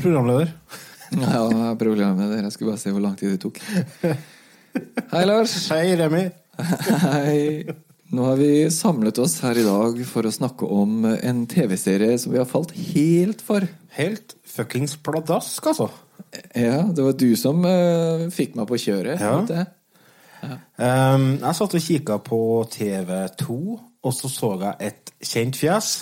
Du er programleder. Ja, jeg er programleder. Jeg skulle bare se hvor lang tid det tok. Hei, Lars. Hei, Remi. Hei. Nå har vi samlet oss her i dag for å snakke om en TV-serie som vi har falt helt for. Helt fuckings pladask, altså. Ja, det var du som uh, fikk meg på kjøret. Ja. jeg. Um, jeg satt og kikka på TV2, og så så jeg et kjent fjes.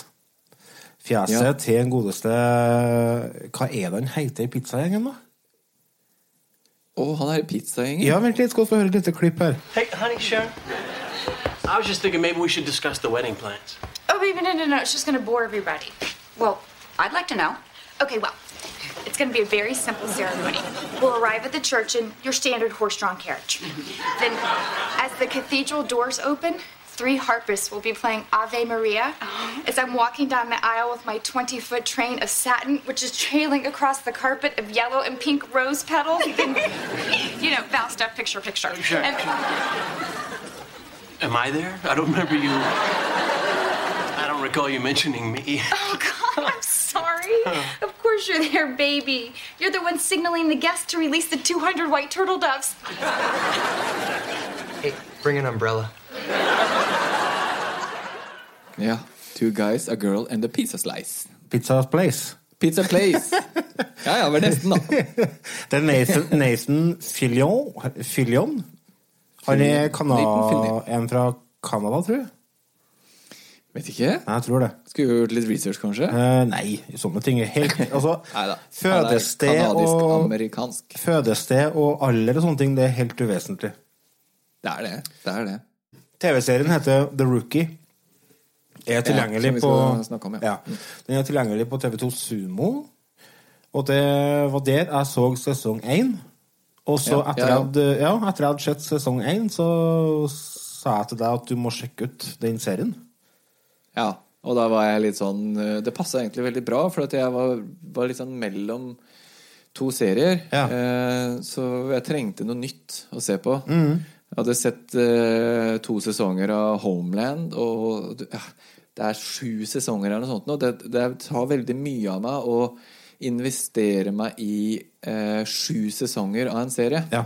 Fjeset Ja. til den godeste Hva er det han heter i pizzagjengen, da? Å, han er i pizzagjengen. Ja, vent litt, skal vi få høre et lite klipp her. Hey, honey, Sharon. I was just thinking maybe we should discuss the wedding plans. Oh, baby, no, no, no. It's just going to bore everybody. Well, I'd like to know. Okay, well, it's going to be a very simple ceremony. We'll arrive at the church in your standard horse drawn carriage. then, as the cathedral doors open, three harpists will be playing Ave Maria as I'm walking down the aisle with my 20 foot train of satin, which is trailing across the carpet of yellow and pink rose petals. Then, you know, Val stuff, picture, picture. Sure. And- Am I there? I don't remember you. I don't recall you mentioning me. Oh, God, I'm sorry. Of course you're there, baby. You're the one signaling the guests to release the 200 white turtle doves. Hey, bring an umbrella. Ja. Two guys, a girl and a pizza slice. Pizza Place. Pizza place. Ja, ja, vel nesten, da. Det er Nathan, Nathan Fillion. Fillion. Han er kana en fra Canada, tror jeg. Vet ikke. Nei, jeg tror det. Skulle gjort litt research, kanskje. Eh, nei, sånne ting er helt Altså, fødested og. Fødested og alder og sånne ting, det er helt uvesentlig. Det er det. Det er det. TV-serien heter The Rookie. Er tilgjengelig vi på om, ja. ja. Den er tilgjengelig på TV2 Sumo. Og det var der jeg så sesong én. Og så, Ja, etter, ja, ja. Jeg hadde, ja, sett sesong én, så sa jeg til deg at du må sjekke ut den serien. Ja, og da var jeg litt sånn eh, Det passa egentlig veldig bra, for at jeg var, var litt sånn mellom to serier. Ja. Eh, så jeg trengte noe nytt å se på. Mm. Jeg hadde sett eh, to sesonger av Homeland, og ja, det er sju sesonger eller noe sånt nå. Det, det tar veldig mye av meg å investere meg i eh, sju sesonger av en serie. Ja.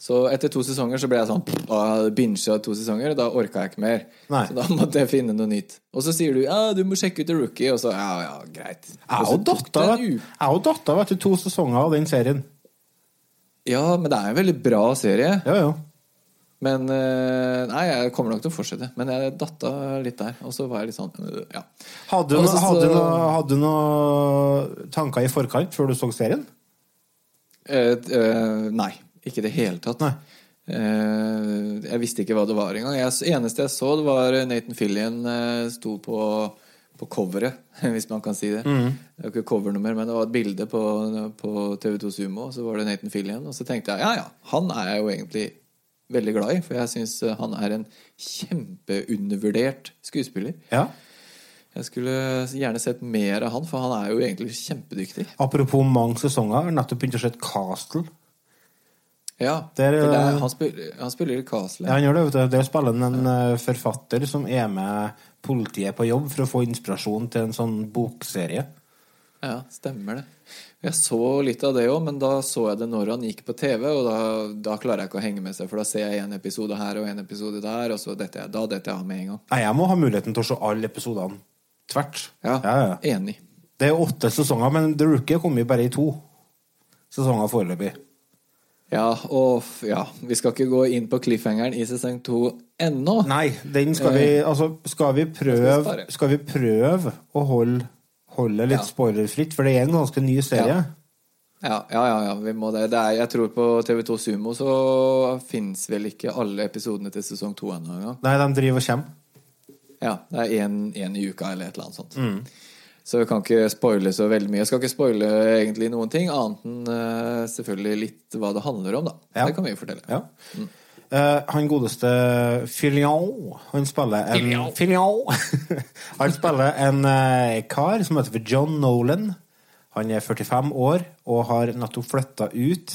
Så etter to sesonger så ble jeg sånn Bincha to sesonger, og da orka jeg ikke mer. Nei. Så da måtte jeg finne noe nytt. Og så sier du ja, du må sjekke ut The Rookie, og så ja, ja, greit. Jeg Og dattera vet du, to sesonger av den serien. Ja, men det er en veldig bra serie. Ja, ja. Men eh, Nei, jeg kommer nok til å fortsette. Men jeg datta litt der. Og så var jeg litt sånn øh, ja. Hadde du noen noe- hadde noe- hadde du noe tanker i forkant før du så serien? Eh, eh, nei. Ikke i det hele tatt. Nei. Eh, jeg visste ikke hva det var engang. Det eneste jeg så, det var Nathan Fillion eh, sto på, på coveret, hvis man kan si det. Mm. Det var ikke covernummer, men det var et bilde på, på TV2 Sumo, så var det Nathan Fillion. Og så tenkte jeg ja, ja, han er jeg jo egentlig veldig glad i, for jeg syns han er en kjempeundervurdert skuespiller. Ja. Jeg skulle gjerne sett mer av han, for han er jo egentlig kjempedyktig. Apropos mange sesonger, har nettopp begynt å se Castle. Ja, der, er, er, eh, han, spiller, han spiller i Castle. Ja, han gjør det, vet du. Der spiller han en ja. forfatter som er med politiet på jobb for å få inspirasjon til en sånn bokserie. Ja, stemmer det. Jeg så litt av det òg, men da så jeg det når han gikk på TV, og da, da klarer jeg ikke å henge med seg, for da ser jeg en episode her og en episode der, og så dette jeg, da detter jeg av med en gang. Nei, jeg må ha muligheten til å se alle episodene tvert. Ja, ja, ja. enig. Det er åtte sesonger, men The Rookie kommer jo bare i to sesonger foreløpig. Ja, og ja, vi skal ikke gå inn på cliffhangeren i sesong to ennå. Nei, den skal vi Altså, skal vi prøve. Skal vi prøve å holde, holde litt Ja. spoilerfritt, for det er en ganske ny serie. Ja. Ja, ja, ja, vi må det. det er, jeg tror på TV2 Sumo så fins vel ikke alle episodene til sesong to ennå engang. Nei, de driver og kommer. Ja, det er én i uka eller et eller annet sånt. Så vi kan ikke spoile så veldig mye. Jeg skal ikke spoile egentlig noen ting, annet enn eh, selvfølgelig litt hva det handler om, da. Ja. Det kan vi jo fortelle. Ja. Eh, han godeste Filion Han spiller en Filion. han spiller en uh, kar som heter for John Nolan. Han er 45 år og har nettopp flytta ut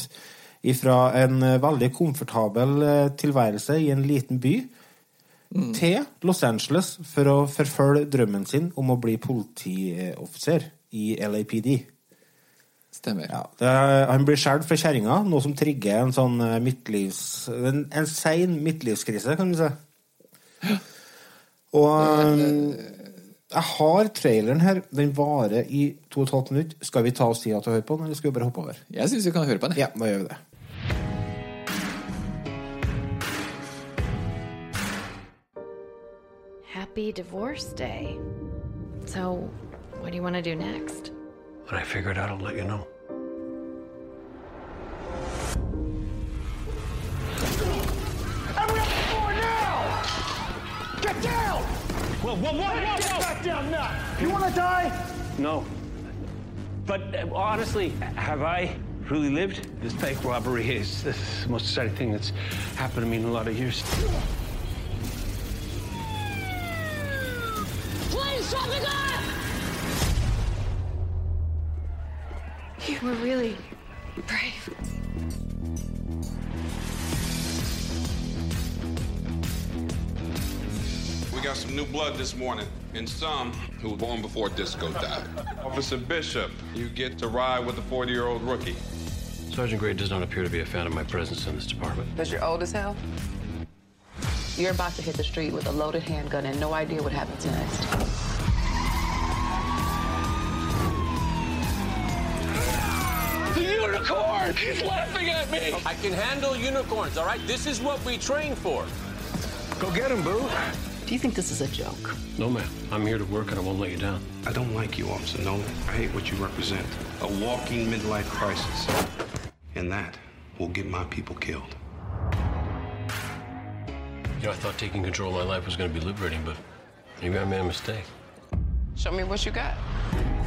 fra en eh, veldig komfortabel tilværelse i en liten by til Los Angeles for å forfølge drømmen sin om å bli politioffiser i LAPD. Stemmer. Ja, det er, han blir skjært fra kjerringa, noe som trigger en sånn eh, midtlivs... En, en sein midtlivskrise, kan du si. Og eh, jeg har traileren her. Den varer i to og et halvt minutt. Skal vi ta oss tida til å høre på den, eller skal vi bare hoppe over? Jeg syns vi kan høre på den. Ja, da gjør vi det. Happy Divorce Day. So, what do you want to do next? When I figure it out, I'll let you know. Whoa, whoa, whoa, whoa, Get back down now! You want to die? No. But uh, honestly, have I really lived? This bank robbery is this is the most exciting thing that's happened to me in a lot of years. Were really brave. We got some new blood this morning, and some who were born before disco died. Officer Bishop, you get to ride with the 40 year old rookie. Sergeant Gray does not appear to be a fan of my presence in this department. Because you're old as hell? You're about to hit the street with a loaded handgun and no idea what happens next. Unicorn! He's laughing at me! I can handle unicorns, all right? This is what we train for. Go get him, Boo. Do you think this is a joke? No, ma'am. I'm here to work and I won't let you down. I don't like you, Officer Nolan. I hate what you represent. A walking midlife crisis. And that will get my people killed. You know, I thought taking control of my life was going to be liberating, but maybe I made a mistake. Show me what you got.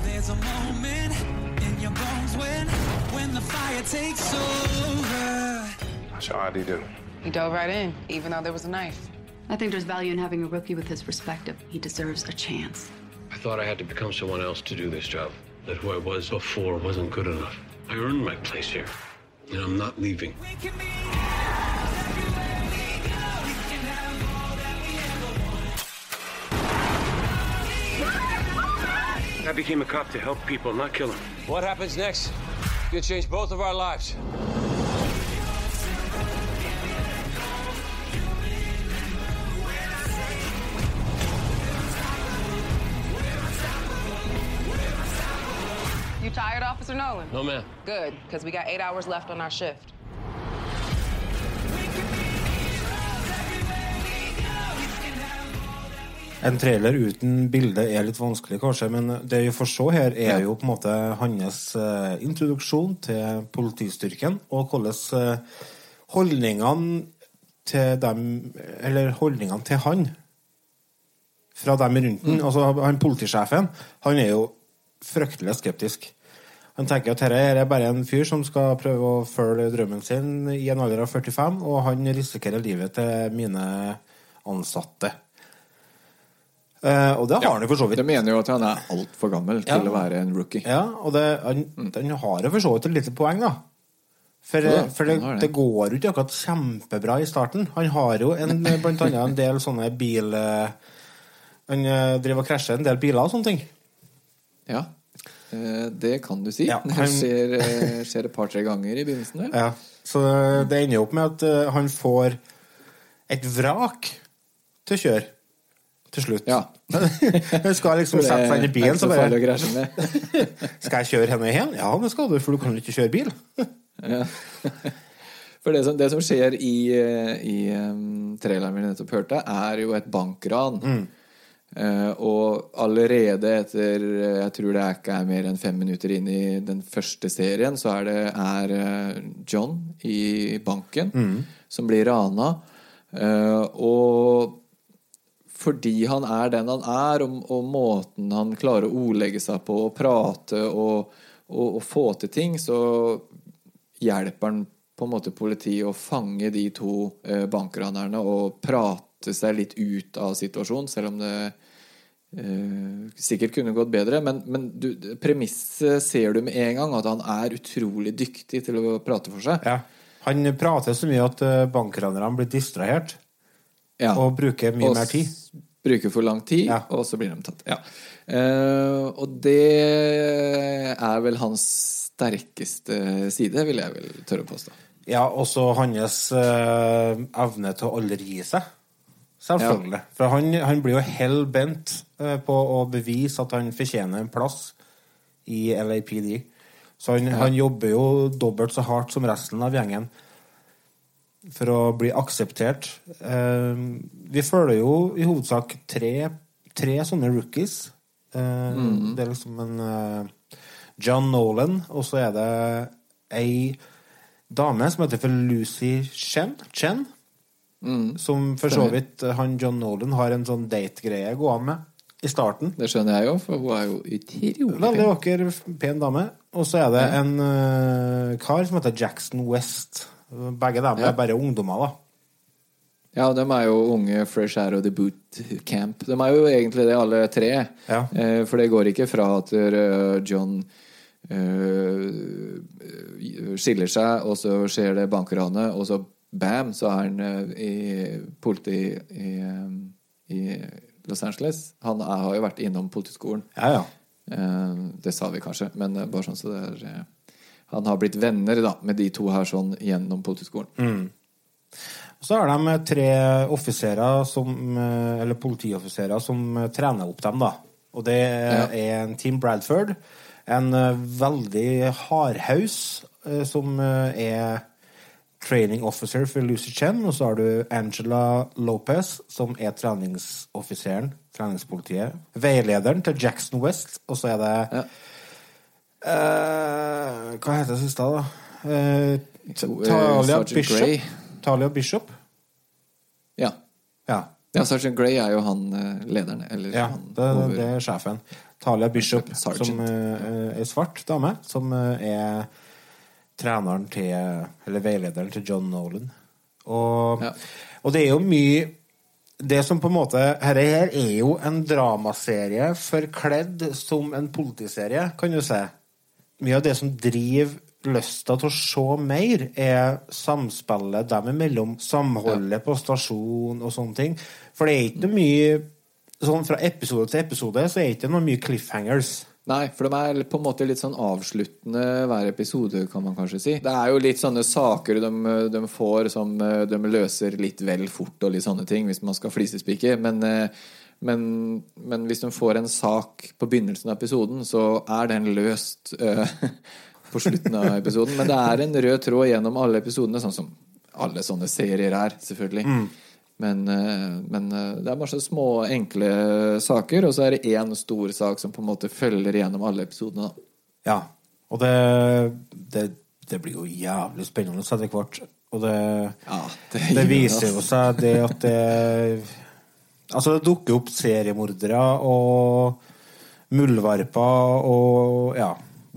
There's a moment in your bones when, when the fire takes over. How's your ID do? He dove right in, even though there was a knife. I think there's value in having a rookie with his perspective. He deserves a chance. I thought I had to become someone else to do this job. That who I was before wasn't good enough. I earned my place here, and I'm not leaving. I became a cop to help people, not kill them. What happens next? Could change both of our lives. You tired, Officer Nolan? No, ma'am. Good, because we got eight hours left on our shift. En trailer uten bilde er litt vanskelig, kanskje, men det vi får se her, er jo på en måte hans eh, introduksjon til politistyrken, og hvordan eh, holdningene til dem Eller holdningene til han fra dem rundt den. Altså, han politisjefen, han er jo fryktelig skeptisk. Han tenker at dette er bare en fyr som skal prøve å følge drømmen sin i en alder av 45, og han risikerer livet til mine ansatte. Eh, og det har han jo for så vidt. De mener jo at han er altfor gammel til å være en rookie. Ja, og det, han, den har jo for så vidt et lite poeng, da. For, Ja, for det, det. det går jo ikke akkurat kjempebra i starten. Han har jo en, blant annet en del sånne bil... eh, Han eh, driver og krasjer en del biler og sånne ting. Ja, eh, det kan du si. Ja, det han- skjer, eh, skjer et par-tre ganger i begynnelsen. vel? Ja, så det ender jo opp med at han får et vrak til å kjøre. Til slutt. Ja. hun skal liksom sette seg inn i bilen, så bare. Skal jeg kjøre henne hjem? Ja, det skal du, for du kan jo ikke kjøre bil. Ja. For det som, det som skjer i, eh, i um, traileren vi nettopp hørte, er jo et bankran. Eh, og allerede etter eh, Jeg tror det er ikke er mer enn fem minutter inn i den første serien, så er det er John i banken som blir rana. Uh, og fordi han er den han er, og, og måten han klarer å ordlegge seg på og prate og, og, og få til ting, så hjelper han på en måte politiet å fange de to eh, bankranerne og prate seg litt ut av situasjonen, selv om det eh, sikkert kunne gått bedre. Men, men premisset ser du med en gang, at han er utrolig dyktig til å prate for seg. Ja. Han prater så mye at uh, bankranerne blir distrahert Ja. og bruker mye Og mer tid. Bruker for lang tid, Ja. og så blir de tatt. Ja. Uh, og det er vel hans sterkeste side, vil jeg vel tørre å påstå. Ja, også hans uh, evne til å aldri gi seg. Selvfølgelig. For han, han blir jo hell bent uh, på å bevise at han fortjener en plass i LAPD. Så han, han jobber jo dobbelt så hardt som resten av gjengen for å bli akseptert. Eh, vi følger jo i hovedsak tre, tre sånne rookies. Eh, Mhm. Det er liksom en eh, John Nolan, og så er det ei dame som heter for Lucy Chen. Chen som for så vidt han John Nolan har en sånn date-greie gående med i starten. Det skjønner jeg jo, for hun er jo utrolig Veldig vakker, pen dame. Og så er det en eh, kar som heter Jackson West. Begge dem Ja. er bare ungdommer, da. Ja, de er jo unge fresh out of the boot camp. De er jo egentlig det, alle tre. Eh, for det går ikke fra at eh, John eh, skiller seg, og så skjer det bankranet, og så bam, så er han eh, i politi i, eh, i Los Angeles. Han er, har jo vært innom politiskolen. Ja, ja. Eh, det sa vi kanskje, men bare sånn så det er Han har blitt venner da med de to her sånn gjennom politiskolen. Mm. Så har de tre offiserer som, eh, eller politioffiserer som eh, trener opp dem, da. Og det Ja. er en Team Bradford, en eh, veldig hardhaus som er training officer for Lucy Chen, og så har du Angela Lopez, som er treningsoffiseren, treningspolitiet. Veilederen til Jackson West, og så er det eh, Hva heter det siste, da? Uh, Talia Bishop. Grey. Talia Bishop. Ja. Ja. Ja, Sergeant Grey er jo han lederen. Eller Ja, han det, over- det er sjefen. Talia Bishop, Sergeant. som uh, er svart dame, som uh, er treneren til Eller veilederen til John Nolan. Og, og det er jo mye Det som på en måte Dette her er jo en dramaserie forkledd som en politiserie, kan du si. Mye av det som driver lysta til å se mer, er samspillet dem imellom. Samholdet på stasjon og sånne ting. For det er ikke noe mye Sånn fra episode til episode så er det ikke noe mye cliffhangers. Nei, for de er på en måte litt sånn avsluttende hver episode, kan man kanskje si. Det er jo litt sånne saker de, de får som eh, de løser litt vel fort, og litt sånne ting, hvis man skal flisespikke. Men, eh, men, men hvis hun får en sak på begynnelsen av episoden, så er den løst eh, på slutten av episoden. Men det er en rød tråd gjennom alle episodene, sånn som alle sånne serier er, selvfølgelig. Mm. Men, eh, men eh, det er masse små, enkle saker, og så er det én stor sak som på en måte følger gjennom alle episodene. da. Ja. Og det, det, det blir jo jævlig spennende etter hvert. Og det, ja, det, det, viser jo seg det at det Altså, det dukker opp seriemordere og muldvarper og ja,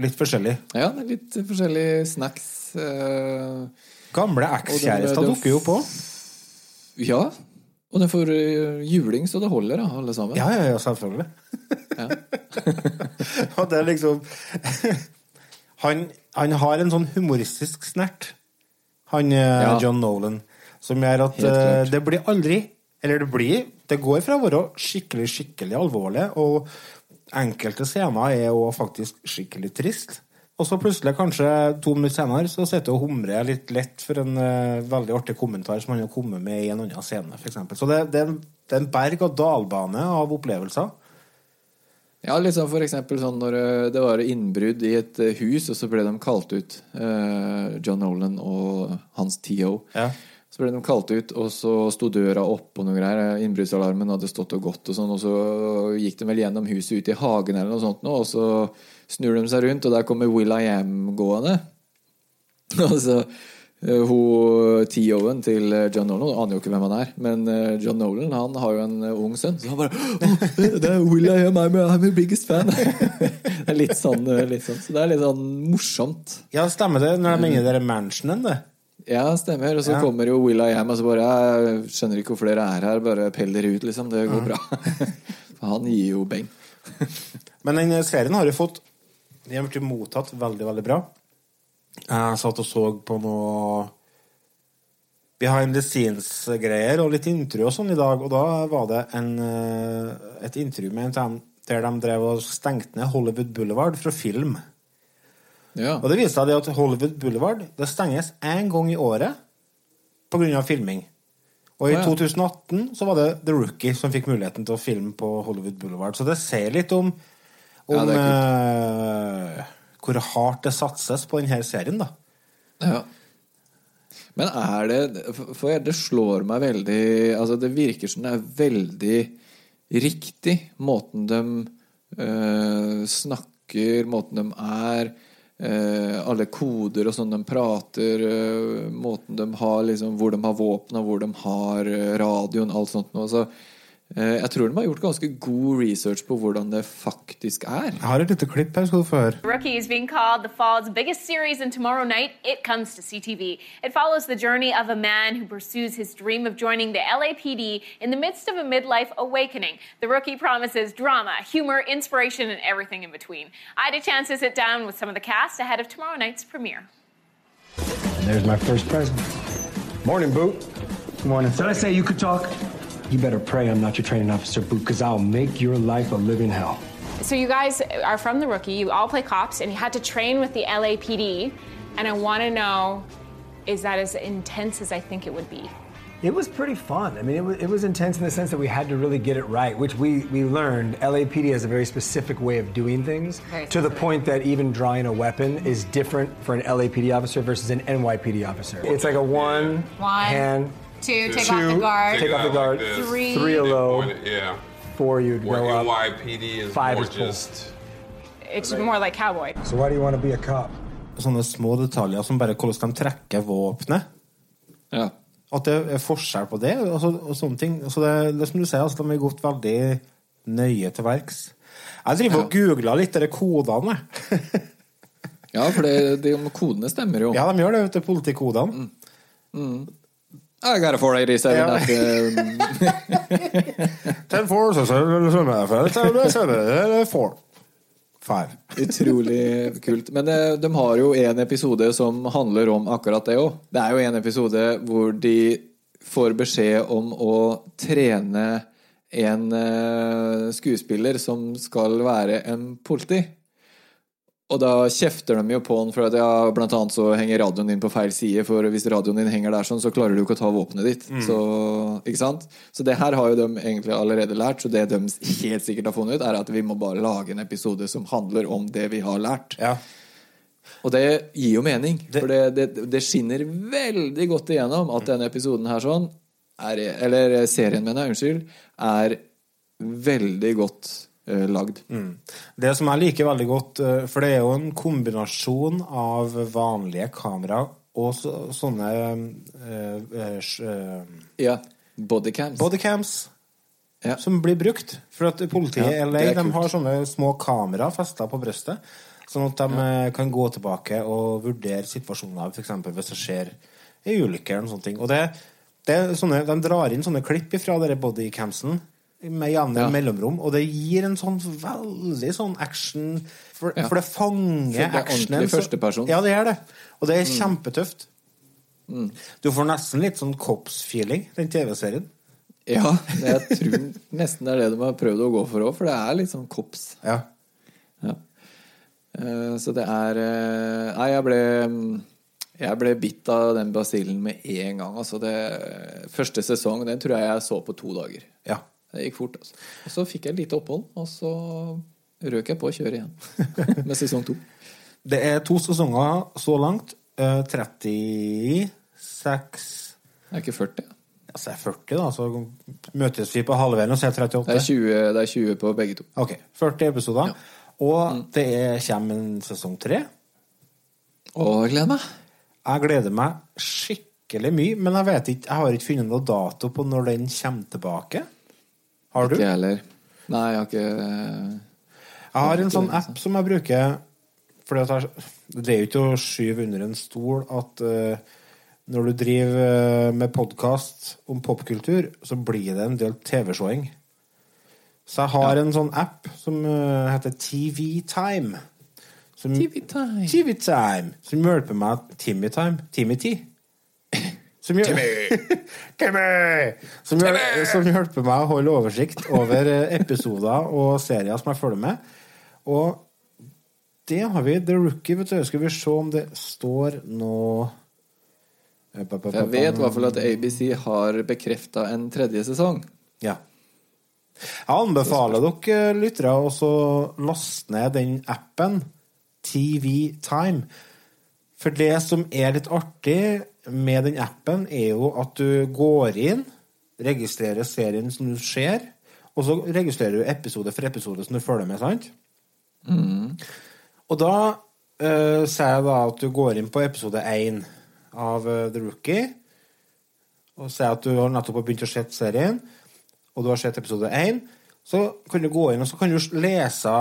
litt forskjellig. Ja, det er litt forskjellige snacks. eh, Gamle ekskjærester dukker jo på. Ja. Og den får eh, juling så det holder, da, alle sammen. Ja, ja, ja, selvfølgelig. og det er liksom han, han har en sånn humoristisk snert, han eh, Ja. John Nolan, som gjør at eh, det blir aldri Eller det blir Det går fra å være skikkelig, skikkelig alvorlig, og enkelte scener er jo faktisk skikkelig trist. Og så plutselig, kanskje to minutter senere, så sitter du og humrer litt lett for en uh, veldig artig kommentar som han har kommet med i en annen scene, f.eks. Så det, det, er en, det er en berg-og-dal-bane av opplevelser. Ja, sånn for eksempel sånn når eh, det var innbrudd i et eh, hus, og så ble de kalt ut, Uh, John Nolan og hans TO. Så ble de kalt ut, og så sto døra opp og noe greier. Innbruddsalarmen hadde stått og gått, og sånn, og så gikk de vel gjennom huset ut i hagen eller noe sånt, nå, og så snur de seg rundt, og der kommer Will I Am gående. Og så eh, hun TO-en til eh, John Nolan aner jo ikke hvem han er, men eh, John Nolan han har jo en eh, ung sønn, så han bare «Åh, Det er Will I Am, I'm, I'm your biggest fan. det er litt sånn, eh, litt sånn, så det er litt sånn morsomt. Ja, stemmer det, når de er inne i den mansionen, det. Ja, stemmer. Og så Ja. kommer jo Will I Am og så bare Jeg skjønner ikke hvorfor dere er her, bare pell dere ut, liksom. Det går bra. For han gir jo beng. Men den serien har jo fått Den har blitt mottatt veldig, veldig bra. Jeg satt og så på noe behind the scenes-greier og litt intervju og sånn i dag, og da var det en, eh, et intervju med en der de drev og stengte ned Hollywood Boulevard fra film. Ja. Og det viser seg at Hollywood Boulevard det stenges én gang i året pga. filming. Og i ja. 2018 så var det The Rookie som fikk muligheten til å filme på Hollywood Boulevard. Så det sier litt om, om ja, uh, hvor hardt det satses på denne serien, da. Ja. Men er det For det slår meg veldig Altså, det virker som det er veldig riktig, måten de uh, snakker, måten de er eh, Alle koder og sånn de prater, eh, måten de har liksom Hvor de har våpen, og hvor de har eh, radioen, alt sånt noe. Så eh, jeg tror de har gjort ganske god research på hvordan det faktisk er. Jeg har et lite klipp her, skal du få høre. Rookie is being called the fall's biggest series, and tomorrow night it comes to CTV. It follows the journey of a man who pursues his dream of joining the LAPD in the midst of a midlife awakening. The rookie promises drama, humor, inspiration, and everything in between. I had a chance to sit down with some of the cast ahead of tomorrow night's premiere. And there's my first present. Morning, Boot. Good Morning. Did I say you could talk? You better pray I'm not your training officer, Boot, because I'll make your life a living hell. So you guys are from the rookie. You all play cops, and you had to train with the LAPD. And I want to know, is that as intense as I think it would be? It was pretty fun. I mean, it was, it was intense in the sense that we had to really get it right, which we, we learned. LAPD has a very specific way of doing things Very to the point that even drawing a weapon is different for an LAPD officer versus an NYPD officer. It's like a one, One, hand, two, take two, off the guard. take off the guard, Three. three a low, Yeah. four you'd Where go up, NYPD is five more is just. It's more like cowboy. So why do you want to be a cop? Sånne små detaljer som bare hvordan de trekker våpenet. Ja. At det er forskjell på det. Og, så, og sånne ting. Så det, det som du sier, altså, de har gått veldig nøye til verks. Jeg driver og googla litt de kodene. Ja, for det, de kodene stemmer jo. Ja, de gjør det, vet du. Politikodene. Mm. I got a 487 Ja. at, um. Utrolig kult. Men de, de har jo en episode som handler om akkurat det òg. Det er jo en episode hvor de får beskjed om å trene en eh, skuespiller som skal være en politi. Og da kjefter de jo på han for at ja, blant annet så henger radioen din på feil side, for hvis radioen din henger der sånn, så klarer du ikke å ta våpenet ditt. Mm. Så, ikke sant? Så det her har jo de egentlig allerede lært, så det de helt sikkert har funnet ut, er at vi må bare lage en episode som handler om det vi har lært. Og det gir jo mening, for det, det, det skinner veldig godt igjennom at denne episoden her sånn, er, eller serien, mener jeg, unnskyld, er veldig godt lagd. Mm. Det som jeg liker veldig godt, eh, for det er jo en kombinasjon av vanlige kamera og så, sånne øh, øh, eh, Ja. Bodycams. bodycams som blir brukt. For at politiet Ja, i LA de har sånne små kamera festa på brystet, sånn at de ja. kan gå tilbake og vurdere situasjoner, f.eks. hvis det skjer en ulykke eller noen sånne ting. Og det, det sånne, de drar inn sånne klipp fra bodycamsen med jevne Ja. mellomrom, og det gir en sånn veldig sånn action For, Ja. for det fanger For det er actionen. så-. Ja, det er det. Og det er Mm. kjempetøft. Du får nesten litt sånn Cops-feeling, den TV-serien. Ja, jeg tror nesten det er det de har prøvd å gå for òg, for det er litt sånn kops. Ja. Ja. Eh, Så det er eh, Nei, jeg ble Jeg ble bitt av den basillen med en gang. Altså det, første sesong den tror jeg jeg så på to dager. Ja. Det gikk fort. Altså. Og så fikk jeg et lite opphold, og så røk jeg på å kjøre igjen med sesong to. Det er to sesonger så langt. Eh, 36 Det er ikke 40. Altså, jeg er 40, da, så møtes vi på halvveien og ser 38. Det er 20, det er 20 på begge to. Ok, 40 episoder. Og det er, kommer en sesong tre. Og gleder meg. Jeg gleder meg skikkelig mye, men jeg vet ikke, jeg har ikke funnet noe dato på når den kommer tilbake. Har du? Ikke jeg heller. Nei, jeg har ikke Jeg har en sånn app som jeg bruker fordi at Det er jo ikke å skyve under en stol at uh, når du driver eh, med podkast om popkultur, så blir det en del TV-showing. Så jeg har en sånn app som uh, heter TV Time. Som, TV Time. TV Time. Som hjelper meg Timmy Time. Timmy T. Som, gjør, Timmy! Som, gjør, som hjelper meg å holde oversikt over eh, episoder og serier som jeg følger med. Og det har vi. The Rookie, vet du. Skal vi se om det står noe Eh, Jeg vet i hvert fall at ABC har bekrefta en tredje sesong. Ja. Jeg anbefaler dere lyttere å så laste ned den appen TV Time. For det som er litt artig med den appen, er jo at du går inn, registrerer serien som du ser, og så registrerer du episode for episode som du følger med, sant? Mm. Og da uh, sier jeg da at du går inn på episode 1 av uh, The Rookie, og sier at du har nettopp begynt å se serien, og du har sett episode 1, så kan du gå inn og så kan du lese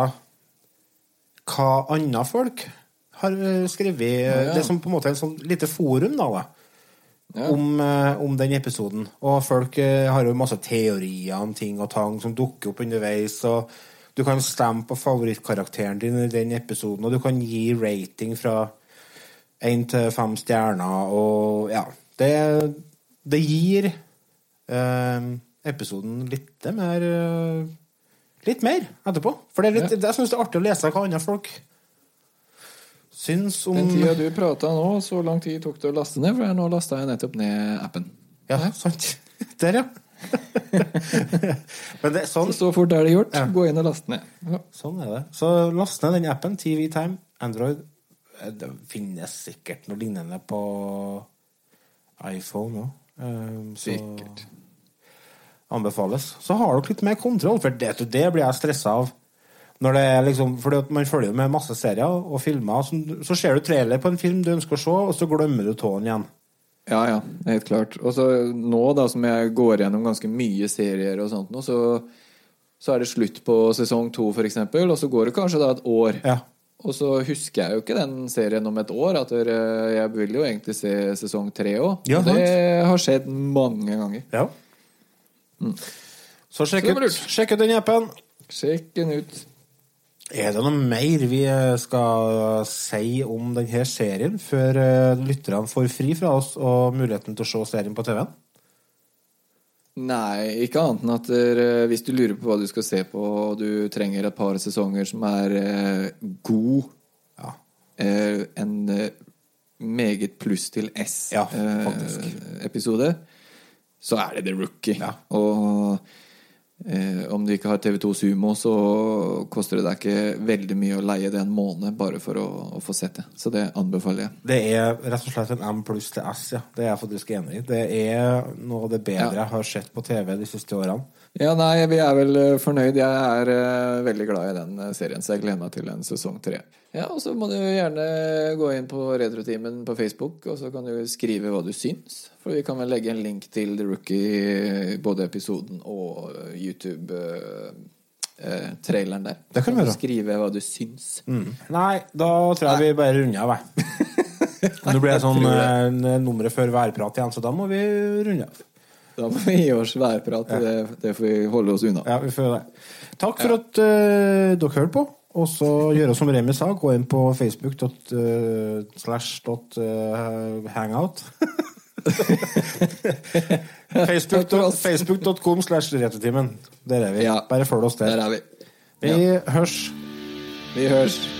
hva andre folk har eh, skrevet. Ja, ja. Det som på en måte er en sånn lite forum da, da. Om, eh, om den episoden. Og folk eh, har jo masse teorier om ting og tang som dukker opp underveis. og Du kan stemme på favorittkarakteren din i den episoden, og du kan gi rating fra én til fem stjerner. Og ja Det, det gir eh, episoden litt mer Litt mer etterpå. For det er litt, jeg syns det er artig å lese hva andre folk syns om Den tida du prata nå, så lang tid tok det å laste ned? For jeg nå lasta jeg nettopp ned appen. Ja, sant. Der, ja. Men det, sånn, Så fort er det gjort. Gå inn og laste ned. Ja. Sånn er det. Så last ned den appen, TV Time, Android. Eh, Det finnes sikkert noe lignende på iPhone òg. Så Sikkert. anbefales. Så har dere litt mer kontroll, for det, det blir jeg stressa av. Når det er liksom, fordi Man følger jo med masse serier og filmer. Så, så ser du trailer på en film du ønsker å se, og så glemmer du tåen igjen. Ja, ja, helt klart. Og så nå, da, som jeg går gjennom ganske mye serier og sånt nå, så, så er det slutt på sesong to, for eksempel, og så går det kanskje da et år. Og så husker jeg jo ikke den serien om et år, at jeg vil jo egentlig se sesong tre òg. Ja, det har skjedd mange ganger. Ja. Så sjekk Så ut, sjekk ut den appen. Sjekk den ut. Er det noe mer vi eh, skal si om denne serien før eh, lytterne får fri fra oss og muligheten til å se serien på TV-en? Nei, ikke annet enn at dere, hvis du lurer på hva du skal se på, og du trenger et par sesonger som er eh, god eh, En eh, meget pluss til S-episode, så er det The Rookie. Og eh, om du ikke har TV2 Sumo, så koster det deg ikke veldig mye å leie det en måned bare for å, å få sett det. Så det anbefaler jeg. Det er rett og slett en M pluss til S, ja. Det er jeg faktisk enig i. Det er noe av det bedre jeg har sett på TV de siste årene. Ja, nei, vi er vel eh, fornøyd. Jeg er uh, veldig glad i den eh, serien, så jeg gleder meg til en sesong tre. Ja, og så må du gjerne gå inn på Retrotimen på Facebook, og så kan du skrive hva du syns. For vi kan vel legge en link til The Rookie, både episoden og YouTube-traileren der. Det kan du gjøre. Skrive hva du syns. Mm. Nei, da tror jeg vi bare runder av, jeg. Nå blir det sånn eh, nummeret før værprat igjen, så da må vi runde av. Da må vi gi oss værprat. Det, det får vi holde oss unna. Ja, vi får det. Takk for at uh, dere hørte på. Og så gjøre som Remi sa, gå inn på facebook eh, slash dot, uh, hangout. Facebook Facebook.com slash Retrotimen. Der er vi. Bare følg oss der. Der er vi. Vi hørs. Vi hørs.